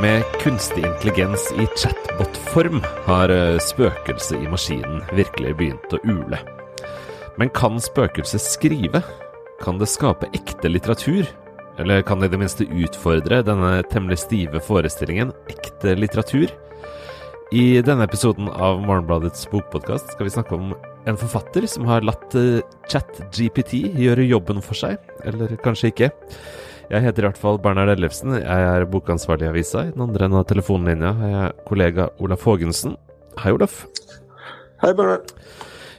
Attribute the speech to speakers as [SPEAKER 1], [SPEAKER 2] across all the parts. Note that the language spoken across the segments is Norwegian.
[SPEAKER 1] Med kunstig intelligens i chatbot-form har eh, spøkelset i maskinen virkelig begynt å ule. Men kan spøkelset skrive? Kan det skape ekte litteratur? Eller kan det i det minste utfordre denne temmelig stive forestillingen ekte litteratur? I denne episoden av Morgenbladets bokpodkast skal vi snakke om en forfatter som har latt uh, ChatGPT gjøre jobben for seg, eller kanskje ikke. Jeg heter i hvert fall Bernhard Ellefsen, jeg er bokansvarlig i avisa. I den andre enden av telefonlinja har jeg kollega Olaf Haagensen. Hei, Olaf.
[SPEAKER 2] Hei, Bernhard.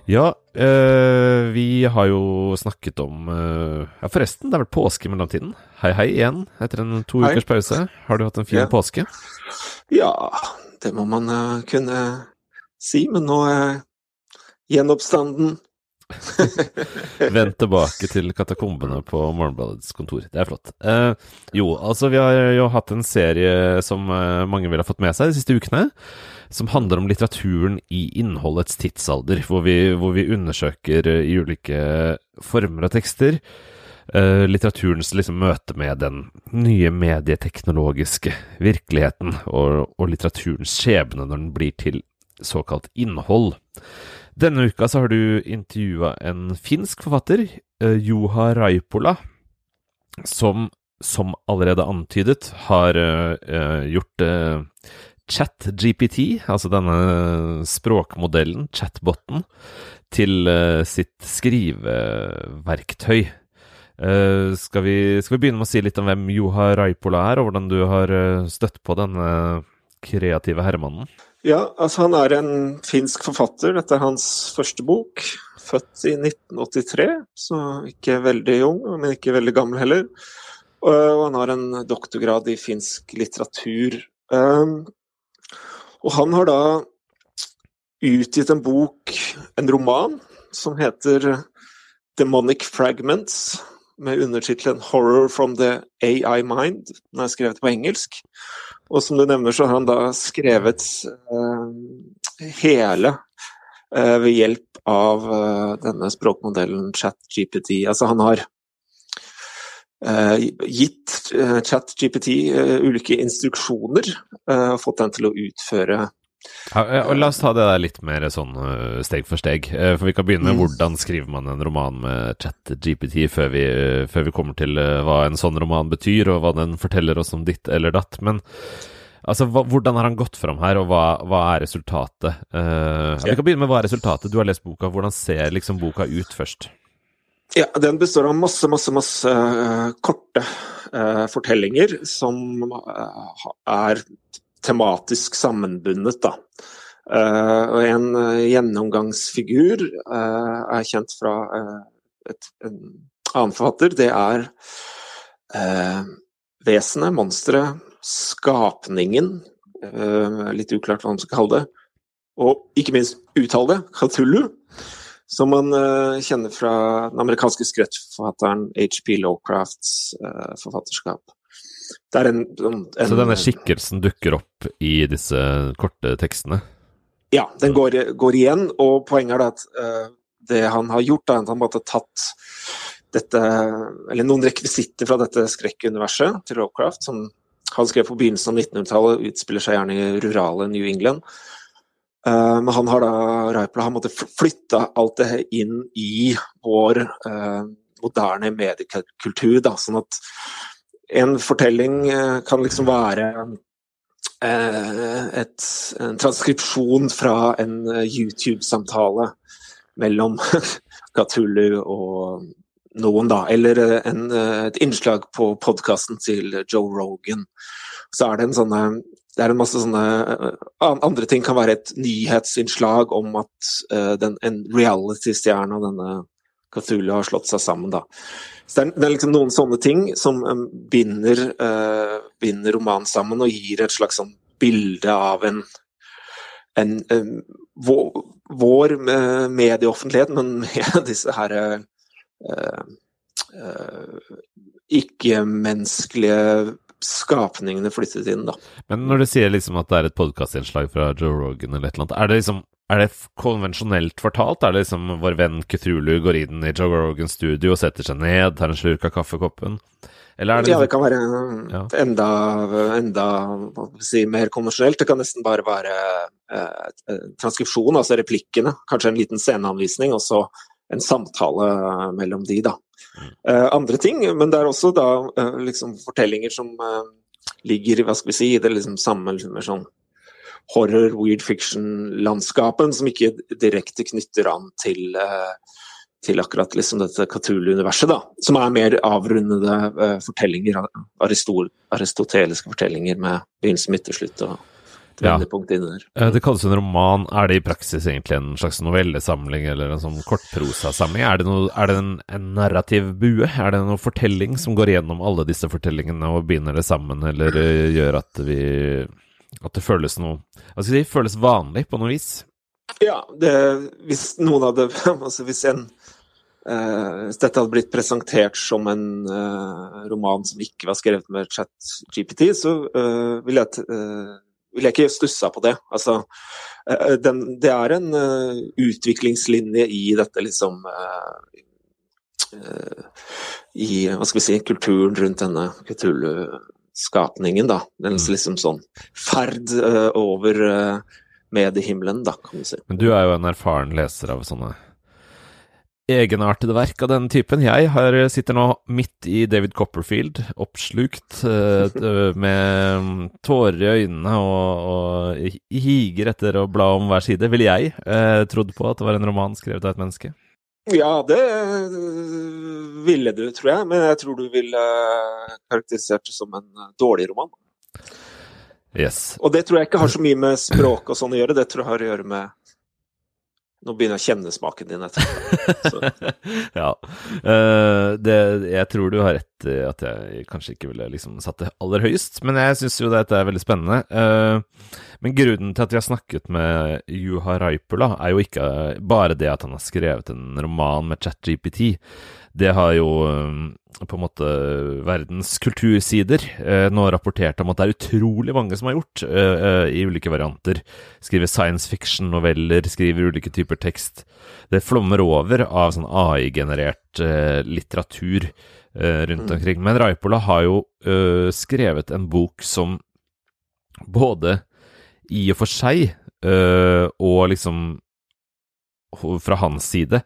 [SPEAKER 1] Ja, øh, vi har jo snakket om øh, Ja, forresten, det er vel påske i mellomtiden. Hei, hei igjen etter en to
[SPEAKER 2] Hei.
[SPEAKER 1] ukers pause. Har du hatt en fin
[SPEAKER 2] Ja.
[SPEAKER 1] påske?
[SPEAKER 2] Ja, det må man eh, kunne si, men nå er gjenoppstanden
[SPEAKER 1] Vend tilbake til katakombene på Morgenbladets kontor. Det er flott. Eh, jo, altså vi har jo hatt en serie som eh, mange vil ha fått med seg de siste ukene. Som handler om litteraturen i innholdets tidsalder. Hvor vi, hvor vi undersøker eh, i ulike former av tekster eh, litteraturens liksom møte med den nye medieteknologiske virkeligheten. Og, og litteraturens skjebne når den blir til såkalt innhold. Denne uka så har du intervjua en finsk forfatter, eh, Juha Raipola, som, som allerede antydet, har eh, eh, gjort uh, ChatGPT, altså denne språkmodellen, chatboten, til eh, sitt skriveverktøy. Eh, skal, vi, skal vi begynne med å si litt om hvem Juha Raipola er, og hvordan du har eh, støtt på denne kreative herremannen?
[SPEAKER 2] Ja, altså han er en finsk forfatter. Dette er hans første bok. Født i 1983, så ikke veldig ung, men ikke veldig gammel heller. Og og han har en doktorgrad i finsk litteratur. Um, og han har da utgitt en bok, en roman, som heter Demonic Fragments, med undertittelen 'Horror from the AI Mind'. Den er skrevet på engelsk. Og som du nevner, så har han da skrevet eh, hele eh, ved hjelp av eh, denne språkmodellen ChatGPT. Altså han har eh, gitt eh, ChatGPT eh, ulike instruksjoner og fått den til å utføre
[SPEAKER 1] Ja, og la oss ta det der litt mer sånn øh, steg for steg. Eh, For vi kan begynne
[SPEAKER 2] Mm.
[SPEAKER 1] hvordan skriver man en roman med chat-GPT, før, vi, øh, før vi kommer til hva en sånn roman betyr, og hva den forteller oss om ditt eller datt. Men altså, hva, hvordan har han gått fram her, og hva, hva er resultatet? Uh, ja. Vi kan begynne med hva er resultatet. Du har lest boka. Hvordan ser liksom boka ut først?
[SPEAKER 2] Ja, den består av masse, masse, masse uh, korte uh, fortellinger som eh, er tematisk sammenbundet, da. Eh, og en eh, gjennomgangsfigur eh, er kjent fra et, en annen forfatter. Det er vesenet, monsteret, skapningen. litt uklart hva man skal kalle det. Og ikke minst uttale det, Katulu, som man kjenner fra den amerikanske skrekkforfatteren HP Lowcrafts forfatterskap. Det er en, en, en
[SPEAKER 1] Så denne skikkelsen dukker opp i disse korte tekstene?
[SPEAKER 2] Ja, den går, går igjen, og poenget er at uh, det han har gjort, er at han har tatt dette, eller noen rekvisitter fra dette skrekkuniverset til Lovecraft, som han skrev på begynnelsen av 1900-tallet, utspiller seg gjerne i rurale New England. Uh, men han har da Raipla har måttet flytte alt det inn i vår uh, moderne mediekultur, da, sånn at en fortelling eh, kan liksom være eh, et, en transkripsjon fra en eh, YouTube-samtale mellom Cthulhu og noen, da. Eller en, et innslag på podkasten til Joe Rogan. Så er det en sånne det er en masse sånne Andre ting kan være et nyhetsinnslag om at den, en reality-stjerne denne Cthulhu har slått seg sammen, da. Så det er, liksom noen sånne ting som binder, uh, binder romanen sammen og gir et slags sånn bilde av en, en um, vår, vår eh, medieoffentlighet, men med disse her uh, uh, ikke-menneskelige skapningene flyttet inn, da.
[SPEAKER 1] Men når du sier liksom at det er et podkastinnslag fra Joe Rogan eller et eller annet, er det liksom er det konvensjonelt fortalt? Er det liksom vår venn Cthulhu går inn i Joe Rogans studio og setter seg ned, tar en slurk av kaffekoppen? Eller er det
[SPEAKER 2] Ja, det
[SPEAKER 1] liksom
[SPEAKER 2] kan være
[SPEAKER 1] Ja.
[SPEAKER 2] enda, enda si, mer konvensjonelt. Det kan nesten bare være eh, eh, transkripsjon, altså replikkene. Kanskje en liten sceneanvisning, og så en samtale mellom de, da. Eh, andre ting, men det er også da eh, liksom fortellinger som eh, ligger i hva skal vi si, i det liksom samme liksom, sånn horror, weird fiction-landskapen, som ikke direkte knytter an til eh, til akkurat liksom dette Cthulhu-universet, da. Som er mer avrundede eh, fortellinger, aristo aristoteliske fortellinger med begynnelse, midt og slutt og
[SPEAKER 1] Ja. Eh, Det kalles en roman. Er det i praksis egentlig en slags novellesamling eller en sånn kortprosasamling? Er det, noe, er det en, en narrativ bue? Er det noe fortelling som går gjennom alle disse fortellingene og binder det sammen, eller gjør at vi At det føles noe Hva skal jeg si? Føles vanlig på noe vis?
[SPEAKER 2] Ja, det, hvis noen hadde Altså hvis en eh, Hvis dette hadde blitt presentert som en eh, roman som ikke var skrevet med chat-GPT, så eh, ville jeg, uh, vil jeg ikke stussa på det. Altså, eh, den, det er en eh, utviklingslinje i dette liksom eh, eh, I hva skal vi si, kulturen rundt denne Cthulhu-skapningen, da. Den
[SPEAKER 1] Mm.
[SPEAKER 2] liksom sånn ferd uh, over uh, mediehimmelen, da, kan du si.
[SPEAKER 1] Men du er jo en erfaren leser av sånne egenartede verk av den typen. Jeg har, sitter nå midt i David Copperfield, oppslukt uh, med tårer i øynene og, og higer etter å bla om hver side. Ville jeg eh, trodd på at det var en roman skrevet av et menneske?
[SPEAKER 2] Ja, det ville du, tror jeg. Men jeg tror du ville øh, karakterisert det som en øh, dårlig roman.
[SPEAKER 1] Yes.
[SPEAKER 2] Og det tror jeg ikke har så mye med språk og sånn å gjøre. Det tror jeg har å gjøre med Nå begynner jeg å kjenne smaken din etter. Så,
[SPEAKER 1] ja. Uh, det, jeg tror du har rett i at jeg kanskje ikke ville liksom satt det aller høyest, men jeg syns jo dette er veldig spennende. Eh, men grunnen til at vi har snakket med Juha Raipula, er jo ikke bare det at han har skrevet en roman med ChatGPT. Det har jo eh, på en måte verdens kultursider eh, nå rapportert om at det er utrolig mange som har gjort eh, eh, i ulike varianter. Skriver science fiction-noveller, skriver ulike typer tekst. Det flommer over av sånn AI-generert eh, litteratur eh, rundt
[SPEAKER 2] Mm.
[SPEAKER 1] omkring. Men Raipola har jo eh, skrevet en bok som både i og for seg eh, og liksom fra hans side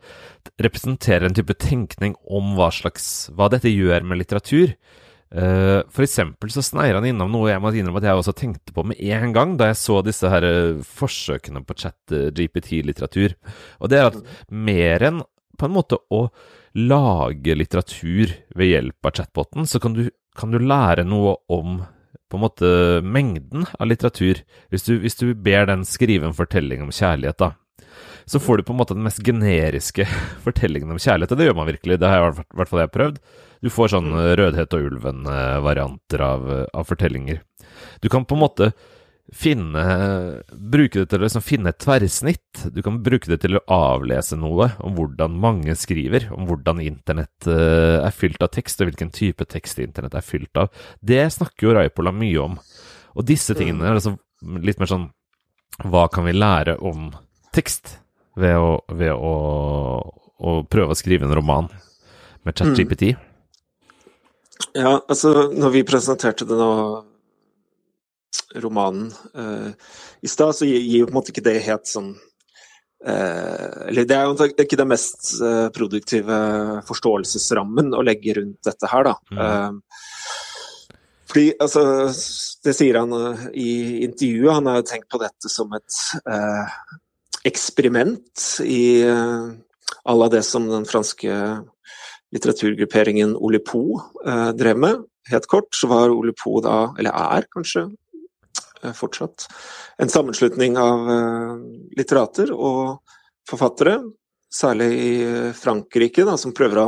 [SPEAKER 1] representerer en type tenkning om hva slags hva dette gjør med litteratur. Uh, for eksempel så sneier han innom noe jeg må innrømme at jeg også tenkte på med en gang da jeg så disse her eh, forsøkene på chat-GPT-litteratur. Og det er at mer enn på en måte å lage litteratur ved hjelp av chatboten, så kan du, kan du lære noe om på en måte mengden av litteratur. Hvis du, hvis du ber den skrive en fortelling om kjærlighet, da, så får du på en måte den mest generiske fortellingen om kjærlighet. Og det gjør man virkelig, det har i hvert- fall jeg prøvd. Du får sånn eh, Rødhet og ulven-varianter av, av fortellinger. Du kan på en måte finne Bruke det til å liksom finne et tverrsnitt. Du kan bruke det til å avlese noe om hvordan mange skriver, om hvordan internett eh, er fylt av tekst, og hvilken type tekst internett er fylt av. Det snakker jo Raipola mye om. Og disse tingene er altså litt mer sånn Hva kan vi lære om tekst ved å, ved å, å prøve å skrive en roman med ChatGPT?
[SPEAKER 2] ja, altså når vi presenterte det nå romanen eh, i stad, så gir jo på en måte ikke det helt sånn eh, Eller det er jo ikke den mest eh, produktive forståelsesrammen å legge rundt dette her, da. Eh, fordi, altså, det sier han i intervjuet, han har jo tenkt på dette som et eh, eksperiment i eh, à la det som den franske litteraturgrupperingen Olipo eh, drev med. Helt kort så var Olipo da, eller er kanskje fortsatt, en sammenslutning av eh, litterater og forfattere, særlig i eh, Frankrike, da, som prøver å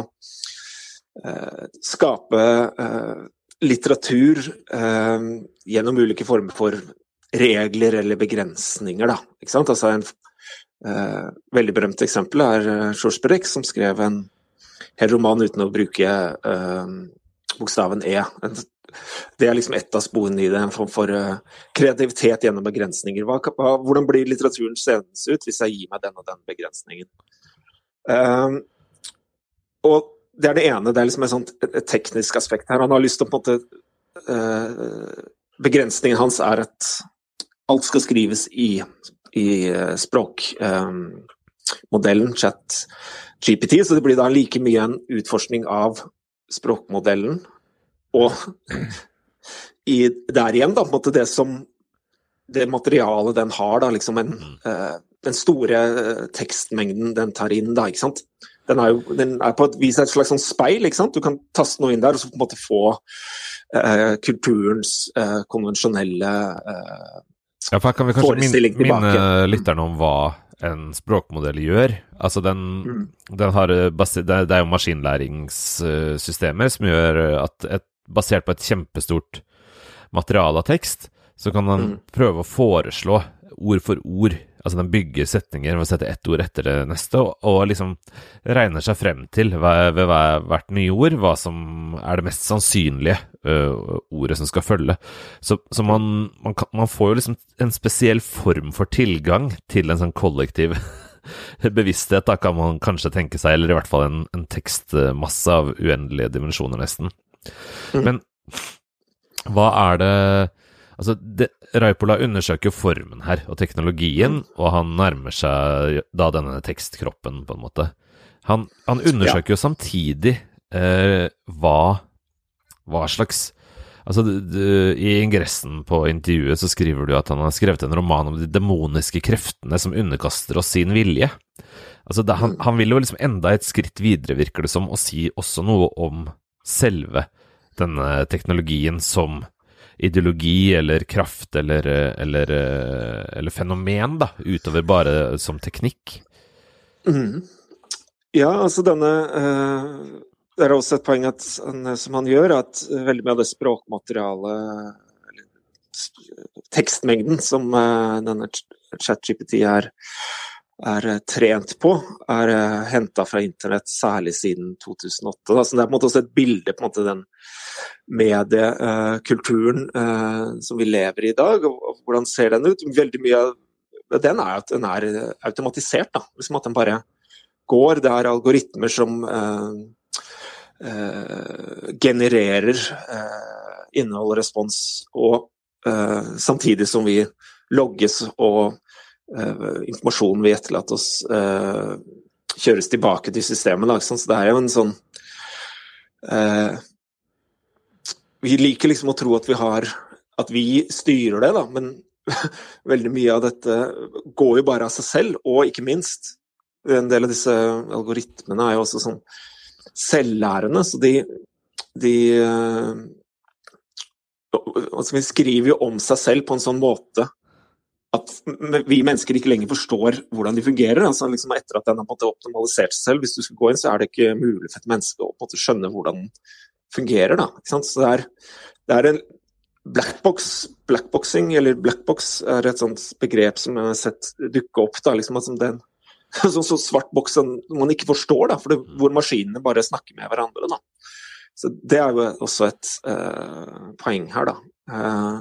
[SPEAKER 2] eh, skape eh, litteratur eh, gjennom ulike former for regler eller begrensninger. Da? Altså en eh, veldig berømt eksempel er eh, Georges Berek, som skrev en hel roman uten å bruke eh, bokstaven E. En- Det er liksom ett av sporene i det, en form for eh, kreativitet gjennom begrensninger. Hvordan blir litteraturen seende ut hvis jeg gir meg den og den begrensningen? Um, og det er det ene. Det er liksom et, sånt, teknisk aspekt her. Han har lyst til å på en måte uh, Begrensningen hans er at alt skal skrives i, i språkmodellen, um, chat GPT, så det blir da like mye en utforskning av språkmodellen og i, der igjen, da, på en måte det som det materialet den har, da, liksom en, uh, den store tekstmengden den tar inn, da, ikke sant den er, jo, den er på et vis et slags sånn speil. ikke sant? Du kan taste noe inn der og så på en måte få uh, kulturens uh, konvensjonelle eh,
[SPEAKER 1] ja, for kan vi kanskje minne, minne lytterne om hva en språkmodell gjør. Altså den, mm. den har eh, det er jo maskinlæringssystemer som gjør at et, basert på et kjempestort materiale av tekst, så kan man mm. prøve å foreslå ord for ord Altså den bygger setninger ved å sette ett ord etter det neste, og, og liksom regner seg frem til ved, ved hvert nye ord hva som er det mest sannsynlige uh, ordet som skal følge. Så, så man, man, kan, man, får jo liksom en spesiell form for tilgang til en sånn kollektiv bevissthet, da kan man kanskje tenke seg, eller i hvert fall en, en tekstmasse av uendelige dimensjoner, nesten. Mm. Men hva er det Altså, det, Raipola undersøker formen her, og teknologien, og han nærmer seg da denne tekstkroppen, på en måte. Han, han undersøker ja. jo samtidig eh, hva, hva slags Altså, du, du, I ingressen på intervjuet så skriver du at han har skrevet en roman om de demoniske kreftene som underkaster oss sin vilje. Altså, det, han, han, vil jo liksom enda et skritt videre, virker det som, og si også noe om selve denne teknologien som ideologi eller kraft eller, eller, eller, fenomen, da, utover bare som teknikk?
[SPEAKER 2] Mm. Ja, altså denne uh, Det er også et poeng at, som han gjør, at veldig mye av det språkmaterialet Tekstmengden som uh, denne ChatGPT er, er trent på, er uh, henta fra internett, særlig siden 2008. Da. Så det er på en måte også et bilde på en måte den mediekulturen uh, som vi lever i i dag. Hvordan ser den ut? Veldig mye av den er at den er automatisert. Da. Liksom at den bare går. Det er algoritmer som genererer innhold og respons, og samtidig som vi logges og informasjonen vi etterlater oss kjøres tilbake til systemet. Da, så det er jo en sånn vi liker liksom å tro at vi har At vi styrer det, da, men veldig mye av dette går jo bare av seg selv. Og ikke minst, en del av disse algoritmene er jo også sånn selvlærende, så de, de altså Vi skriver jo om seg selv på en sånn måte at vi mennesker ikke lenger forstår hvordan de fungerer. altså liksom Etter at den har optimalisert seg selv, hvis du skal gå inn, så er det ikke mulig for et menneske å skjønne hvordan den fungerer. da, Så det er, det er en blackbox, blackboxing, eller blackbox, er et sånt begrep som jeg har sett dukke opp. da, liksom som den sånn så svart boks som man ikke forstår, da, for det, hvor maskinene bare snakker med hverandre. da. Så Det er jo også et uh, poeng her, da. Uh,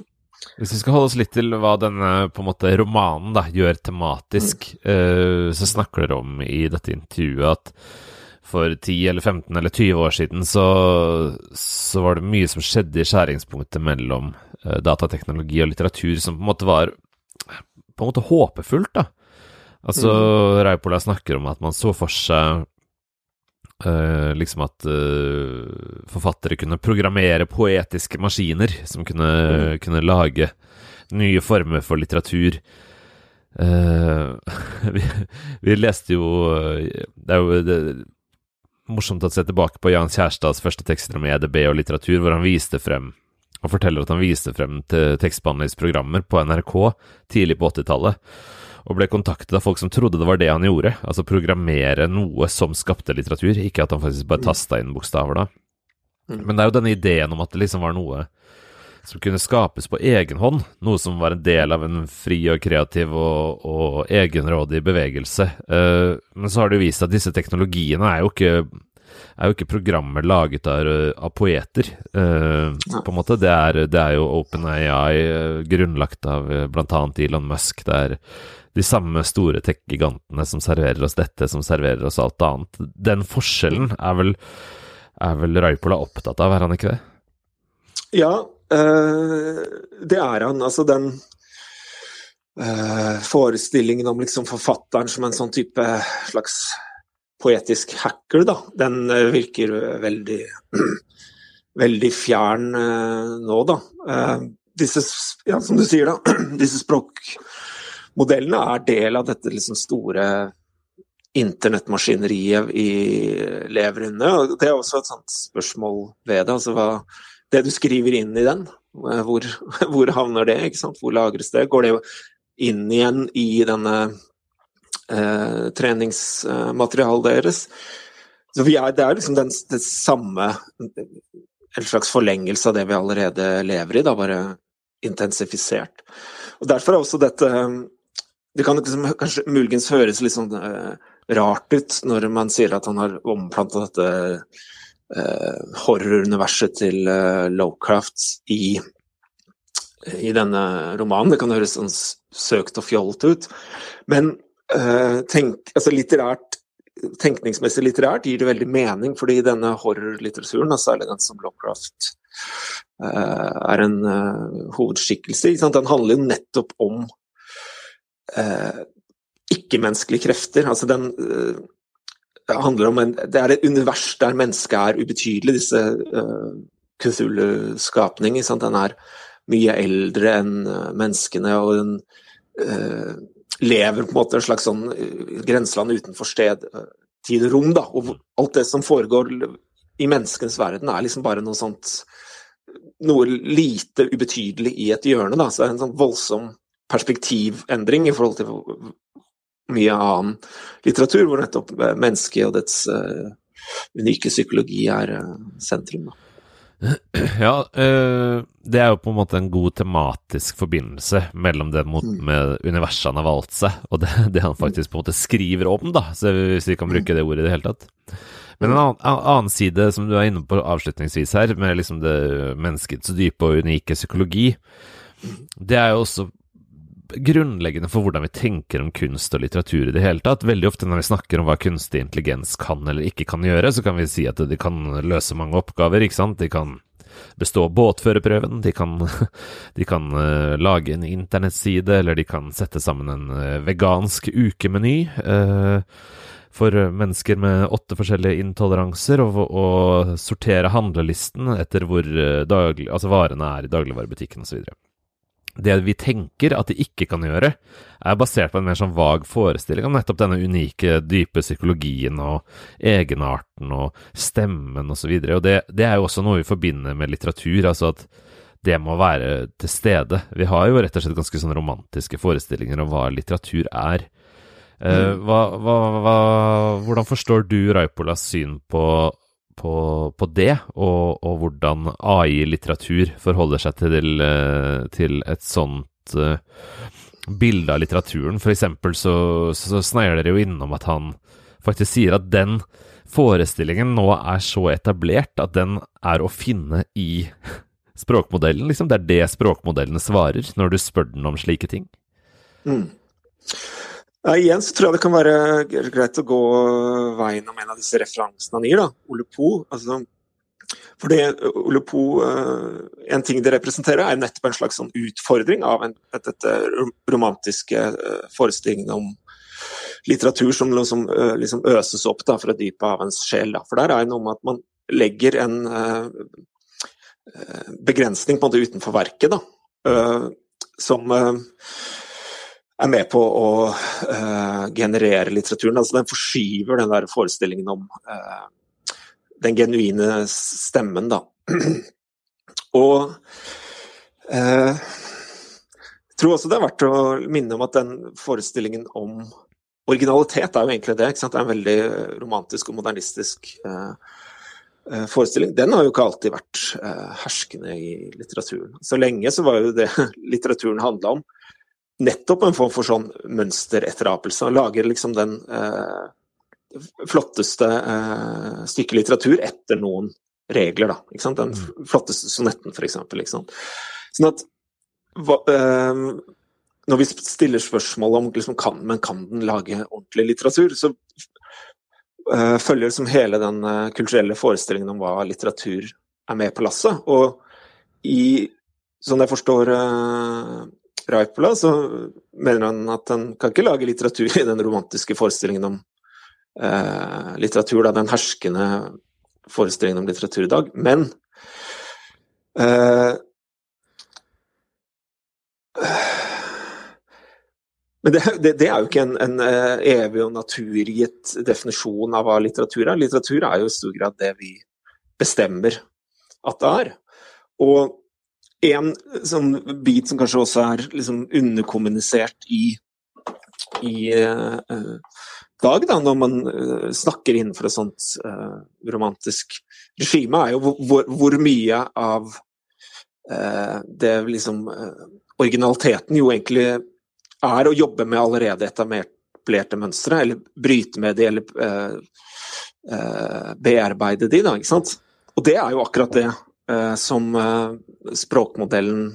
[SPEAKER 1] hvis vi skal holde oss litt til hva denne måte romanen da, gjør tematisk, mm. uh, så snakker dere om i dette intervjuet at for 10 eller 15 eller 20 år siden så, så var det mye som skjedde i skjæringspunktet mellom uh, datateknologi og litteratur som på en måte var på en måte håpefullt, da. Altså, mm. Raupola snakker om at man så for seg uh, liksom at uh, forfattere kunne programmere poetiske maskiner som kunne, mm. kunne lage nye former for litteratur. Uh, vi, vi, leste jo Det er jo det, morsomt å se tilbake på Jan Kjærstads første tekster om EDB og litteratur, hvor han viste frem og forteller at han viste frem til tekstbehandlingsprogrammer på NRK tidlig på 80-tallet, og ble kontaktet av folk som trodde det var det han gjorde, altså programmere noe som skapte litteratur, ikke at han faktisk bare tasta inn bokstaver da. Mm. Men det er jo denne ideen om at det liksom var noe som kunne skapes på egen hånd, noe som var en del av en fri og kreativ og, og egenrådig bevegelse. Uh, men så har det jo vist at disse teknologiene er jo ikke, er jo ikke programmer laget av, av poeter, uh, på en måte. Det er, det er jo OpenAI, uh, grunnlagt av bl.a. Elon Musk. Det er de samme store tech-gigantene som serverer oss dette, som serverer oss alt annet. Den forskjellen er vel er vel Raipola opptatt av, er han ikke det?
[SPEAKER 2] Ja, øh, det er han. Altså den øh, forestillingen om liksom forfatteren som en sånn type slags poetisk hacker, da, den øh, virker veldig veldig fjern nå, da. disse, ja, som du sier, da, disse språkmodellene er del av dette liksom store internettmaskineriet vi lever under. Det er også et sånt spørsmål ved det. altså hva det du skriver inn i den, hvor, hvor havner det? Hvor lagres det? Går det inn igjen i denne eh, treningsmaterialet deres? Så er, det er liksom den, det samme En slags forlengelse av det vi allerede lever i, da, bare intensifisert. Og Derfor er også dette Det kan liksom, kanskje muligens høres litt sånn uh, rart ut når man sier at han har omplanta dette uh, horroruniverset til uh, Lowcraft i, i, denne romanen. Det kan høres sånn søkt og fjollete ut, men tenk, altså litterært, tenkningsmessig litterært gir det veldig mening, fordi denne horrorlitteraturen, særlig den som Lowcraft er en hovedskikkelse, den handler jo nettopp om ikke-menneskelige krefter. altså den det handler om en, det er et univers der mennesket er ubetydelig, disse eh, Kuthulu-skapninger. Den er mye eldre enn uh, menneskene, og den eh, lever på en måte en slags sånn uh, grenseland utenfor sted, uh, tid og rom. Da. Og alt det som foregår i menneskenes verden, er liksom bare noe sånt Noe lite ubetydelig i et hjørne. Da. Så det er en sånn voldsom perspektivendring i forhold til mye annen litteratur, hvor nettopp eh, mennesket og dets uh, unike psykologi er uh, sentrum. Da.
[SPEAKER 1] Ja, det er jo på en måte en god tematisk forbindelse mellom det mot, mm. med universet han har valgt seg, og det, det, han faktisk på en måte skriver om, da, hvis vi kan bruke det ordet i det hele tatt. Men en annen, annen, side, som du er inne på avslutningsvis her, med liksom det menneskets dype og unike psykologi, det er jo også grunnleggende for hvordan vi tenker om kunst og litteratur i det hele tatt. Veldig ofte når vi snakker om hva kunstig intelligens kan eller ikke kan gjøre, så kan vi si at de kan løse mange oppgaver, ikke sant. De kan bestå båtførerprøven, de kan, de kan uh, lage en internettside, eller de kan sette sammen en uh, vegansk ukemeny. Uh, for mennesker med åtte forskjellige intoleranser, og sortere handlelisten etter hvor daglig, altså varene er i dagligvarebutikken osv det vi tenker at de ikke kan gjøre, er basert på en mer sånn vag forestilling om nettopp denne unike, dype psykologien og egenarten og stemmen osv. Og, så og det, det er jo også noe vi forbinder med litteratur, altså at det må være til stede. Vi har jo rett og slett ganske sånn romantiske forestillinger om hva litteratur er. Uh, hva, hva, hva, hvordan forstår du Raipolas syn på på, på det, og, og hvordan AI-litteratur forholder seg til, eh, til et sånt uh, bilde av litteraturen. For eksempel så, så sneier dere jo innom at han faktisk sier at den forestillingen nå er så etablert at den er å finne i språkmodellen, liksom. Det er det språkmodellene svarer når du spør den om slike ting.
[SPEAKER 2] Mm. Ja, igjen så tror jeg det kan være greit å gå veien om en av disse referansene han gir, da. Ole Po. Altså, for det Ole Po, uh, En ting det representerer, er nettopp en slags sånn utfordring av en, dette romantiske uh, forestillingen om litteratur som liksom, uh, liksom øses opp da, fra dypet av ens sjel. Da. For der er det noe med at man legger en begrensning på en måte utenfor verket, da, som er med på å uh, generere litteraturen. Altså, den forskyver den der forestillingen om uh, den genuine stemmen, da. og uh, jeg tror også det er verdt å minne om at den forestillingen om originalitet er jo egentlig det. Det er en veldig romantisk og modernistisk forestilling. Den har jo ikke alltid vært herskende i litteraturen. Så lenge så var jo det litteraturen handla om, nettopp en form for sånn mønsteretterapelse. Og lager liksom den eh, flotteste eh, stykket litteratur etter noen regler, da. Ikke sant? Den mm. flotteste sonetten, for eksempel. Sånn at hva, eh, Når vi stiller spørsmål om liksom, kan, men kan den lage ordentlig litteratur, så eh, følger liksom hele den uh, kulturelle forestillingen om hva litteratur er med på lasset. Og i, sånn jeg forstår Raipola, så mener han at han kan ikke lage litteratur i den romantiske forestillingen om litteratur, da, den herskende forestillingen om litteratur i dag. Men Men det, det, det, er jo ikke en, en, eh, evig og naturgitt definisjon av hva litteratur er. Litteratur er jo i stor grad det vi bestemmer at det er. Og en sånn bit som kanskje også er liksom underkommunisert i, i uh, dag, da, når man uh, snakker innenfor et sånt uh, romantisk regime, er jo hvor, hvor mye av det liksom Originaliteten jo egentlig er å jobbe med allerede etablerte mønstre, eller bryte med de, eller uh, uh, bearbeide de, da, ikke sant. Og det er jo akkurat det uh, som språkmodellen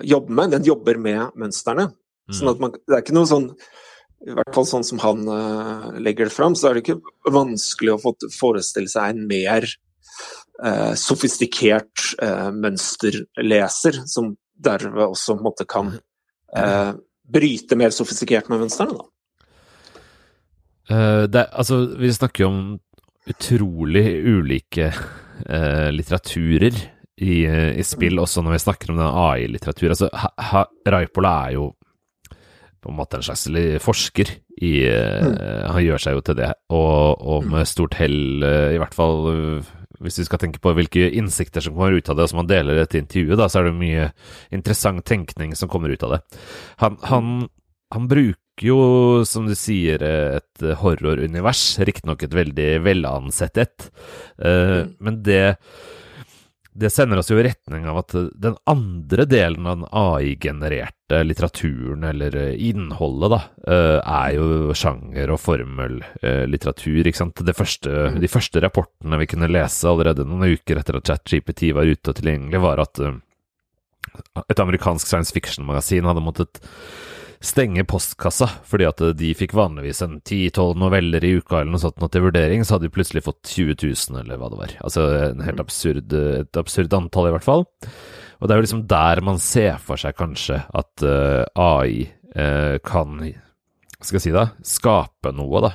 [SPEAKER 2] jobber med. Den jobber med mønstrene. Mm. Sånn at man, det er ikke noe sånn i hvert fall sånn som han legger det fram, så er det ikke vanskelig å forestille seg en mer sofistikert mønsterleser, som derved også måte, kan eh, bryte mer sofistikert med mønstrene.
[SPEAKER 1] Uh, altså, vi snakker jo om utrolig ulike uh, litteraturer i, uh, i, spill, også når vi snakker om den AI-litteratur. Altså, Raipola er jo på en måte en slags forsker i mm. Han gjør seg jo til det, og, og med stort hell, i hvert fall hvis vi skal tenke på hvilke innsikter som kommer ut av det, og som han deler i dette intervjuet, da, så er det mye interessant tenkning som kommer ut av det. Han, han, han bruker jo, som du sier, et horrorunivers, riktignok et veldig velansett et, uh, men det det sender oss jo i retning av at den andre delen av den AI-genererte litteraturen, eller eh, innholdet, da, eh, er jo sjanger- og formellitteratur, ikke sant. Første, mm. de første rapportene vi kunne lese allerede noen uker etter at ChatGPT var ute og tilgjengelig, var at eh, et amerikansk science fiction-magasin hadde måttet stenge postkassa, fordi at de fikk vanligvis en 10-12 noveller i uka eller noe sånt noe til vurdering, så hadde de plutselig fått 20 000, eller hva det var. Altså en helt absurd, et absurd antall, i hvert fall. Og det er jo liksom der man ser for seg kanskje at uh, eh, AI uh, eh, kan, skal jeg si da, skape noe, da.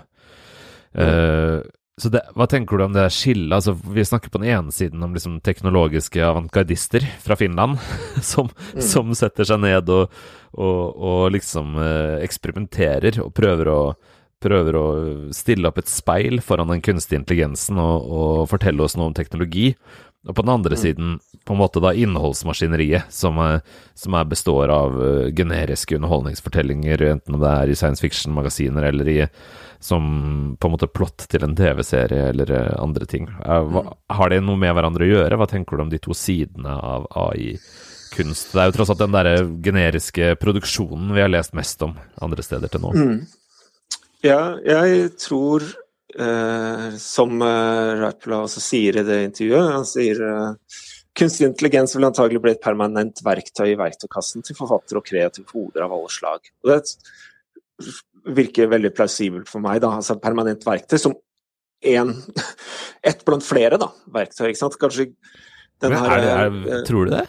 [SPEAKER 1] Uh, så det, Hva tenker du om det skillet? Altså, vi snakker på den ene siden om liksom teknologiske avantgardister fra Finland, som, mm. som, setter seg ned og, og, og liksom eh, eksperimenterer og prøver å, prøver å stille opp et speil foran den kunstige intelligensen og, og fortelle oss noe om teknologi. Og på den andre mm. siden på en måte da innholdsmaskineriet, som, er, som består av uh, generiske underholdningsfortellinger, enten det er i science fiction-magasiner eller i som på en måte plott til en TV-serie eller uh, andre ting. Hva, mm. har det noe med hverandre å gjøre? Hva tenker du om de to sidene av AI-kunst? Det er jo tross alt den derre generiske produksjonen vi har lest mest om andre steder til nå. Mm.
[SPEAKER 2] Ja, jeg tror eh, som eh, Rapla også sier i det intervjuet. Han sier eh, kunstig intelligens vil antagelig bli et permanent verktøy i verktøykassen til forfattere og kreative hoder av alle slag. Og det virker veldig plausibelt for meg. da, altså et Permanent verktøy som en, ett blant flere da, verktøy. ikke sant? Kanskje
[SPEAKER 1] den her, er det, er, eh, Tror du det?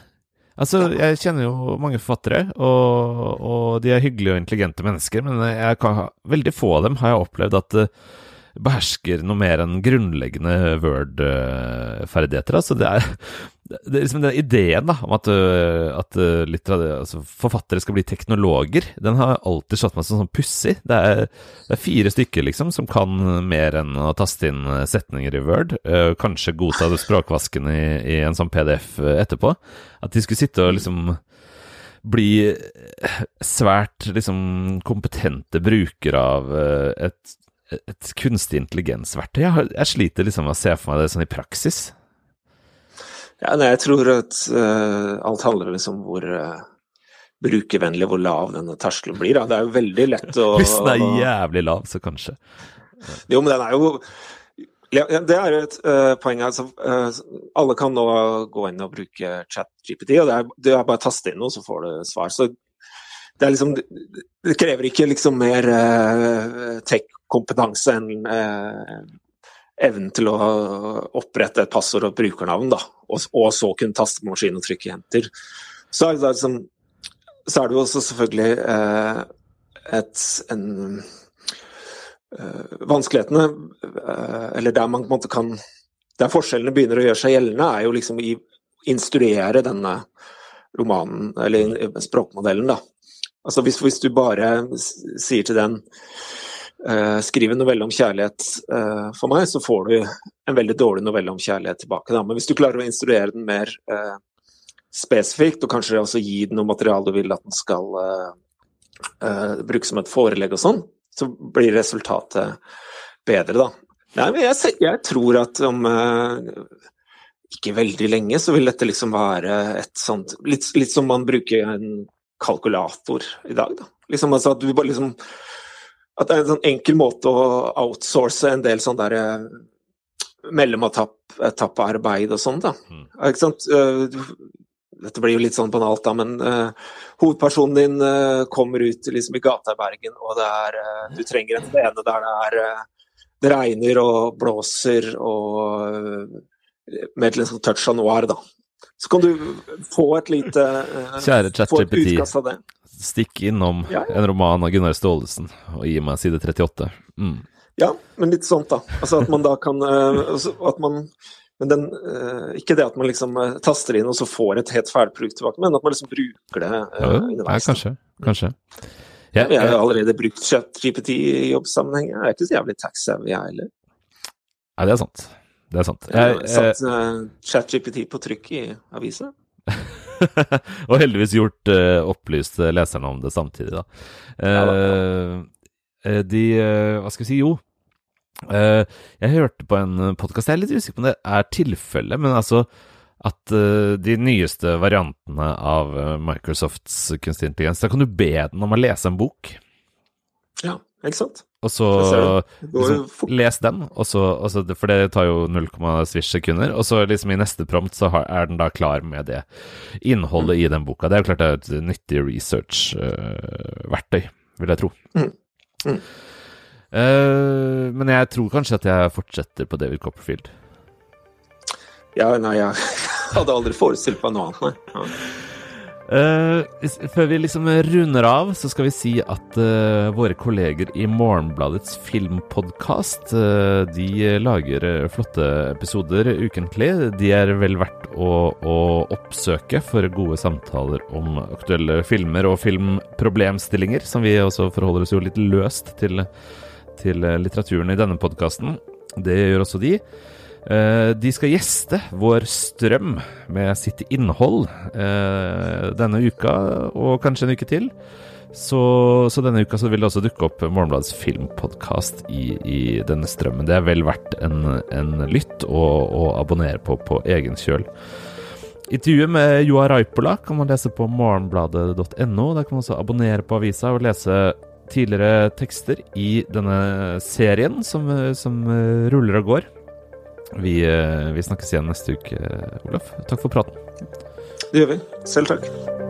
[SPEAKER 1] Altså, Jeg kjenner jo mange forfattere, og, og de er hyggelige og intelligente mennesker, men jeg kan, veldig få av dem har jeg opplevd at uh, behersker noe mer enn grunnleggende Word-ferdigheter. Altså det er, det er liksom den ideen da, om at, øh, at øh, altså forfattere skal bli teknologer, den har alltid slått meg som sånn pussig. Det, det, er fire stykker liksom som kan mer enn å taste inn setninger i Word. Øh, kanskje godta språkvasken i, i en sånn PDF etterpå. At de skulle sitte og liksom bli svært liksom kompetente brukere av et et kunstig intelligensverktøy. Jeg, jeg, sliter liksom med å se for meg det sånn i praksis.
[SPEAKER 2] Ja, nei, jeg tror at uh, alt handler liksom om hvor uh, brukervennlig, hvor lav denne terskelen blir. Da. Det er jo veldig lett å
[SPEAKER 1] Hvis den er jævlig lav, så kanskje.
[SPEAKER 2] Jo, men den er jo ja, Det er jo et uh, poeng. Altså, alle kan nå gå inn og bruke ChatGPT, og det er, det er bare å taste inn noe, så får du svar. Så det, liksom, det krever ikke liksom mer uh, tech kompetanse enn eh, evnen til å opprette et passord og brukernavn, da, og, og, så kunne taste på maskinen og trykke 'enter'. Så det, liksom, så er det jo også selvfølgelig eh, et, en eh, Vanskelighetene, øh, eller der man på en måte kan Der forskjellene begynner å gjøre seg gjeldende, er jo liksom i instruere denne romanen, eller språkmodellen, da. Altså hvis, hvis du bare sier til den uh, skriv en novelle om kjærlighet uh, for meg, så får du en veldig dårlig novelle om kjærlighet tilbake. Men hvis du klarer å instruere den mer uh, spesifikt, og kanskje også gi den noe materiale du vil at den skal bruke som et forelegg og sånn, så blir resultatet bedre, da. Nei, jeg, jeg tror at om ikke veldig lenge så vil dette liksom være et sånt Litt, litt som man bruker en kalkulator i dag. Da. Liksom, altså at, liksom, at, det er en sånn enkel måte å outsource en del sånn der mellometappearbeid og sånn. da. Mm. Ikke sant? Eh, dette blir jo litt sånn banalt, da, men uh, hovedpersonen din uh, kommer ut liksom, i gata i Bergen, og det er, uh, du trenger en scene der det er det regner og blåser og med et sånn touch av noir, da. Så kan du få et lite
[SPEAKER 1] Kjære ChatGPT, stikk innom ja, ja. en roman av Gunnar Staalesen og gi meg side 38. Mm.
[SPEAKER 2] Ja, men litt sånt, da. Altså at man da kan uh, at man men den, uh, ikke det at man liksom uh, taster inn og så får et helt ferdig produkt tilbake, men at man liksom bruker det
[SPEAKER 1] ja, underveis. Ja, kanskje. kanskje.
[SPEAKER 2] Ja, jeg har allerede brukt ChatGPT i jobbsammenheng. Jeg er ikke så jævlig tax-savvy, jeg heller.
[SPEAKER 1] Nei, det er sant. Det er sant.
[SPEAKER 2] Jeg har satt uh, ChatGPT på trykk i avisene.
[SPEAKER 1] og heldigvis gjort uh, opplyst leserne om det samtidig, da. Uh, de Hva skal vi si? Jo. jeg hørte på en podkast, jeg er litt usikker på om det er tilfellet, men altså at de nyeste variantene av Microsofts kunstig intelligens, da kan du be den om å lese en bok.
[SPEAKER 2] Ja, ikke sant?
[SPEAKER 1] Og så liksom, les den, og så, og så, for det tar jo 0,7 sekunder. Og så liksom i neste prompt så har, er den da klar med det innholdet mm. i den boka. Det er jo klart det er et nyttig research-verktøy, uh, vil jeg tro. Mm. Mm. Uh, men jeg tror kanskje at jeg fortsetter på David Copperfield.
[SPEAKER 2] Ja, nei, jeg hadde aldri forestilt meg noe annet, nei. Ja.
[SPEAKER 1] Uh, før vi liksom runder av, så skal vi si at uh, våre kolleger i Morgenbladets filmpodkast uh, de lager flotte episoder ukentlig. De er vel verdt å, å, oppsøke for gode samtaler om aktuelle filmer og filmproblemstillinger, som vi også forholder oss jo litt løst til, til litteraturen i denne podkasten. Det gjør også de. Eh, de skal gjeste vår strøm med sitt innhold eh, denne uka, og kanskje en uke til. Så, så, denne uka så vil det også dukke opp Morgenbladets filmpodkast i, i, denne strømmen. Det er vel verdt en, en lytt å abonnere på på egen kjøl. Intervjuet med Joa Raipola kan man lese på morgenbladet.no. Der kan man også abonnere på avisa og lese tidligere tekster i denne serien som, som ruller og går. Vi, eh, vi snakkes igjen neste uke, Olaf. Takk for praten.
[SPEAKER 2] Det gjør vi. Selv takk.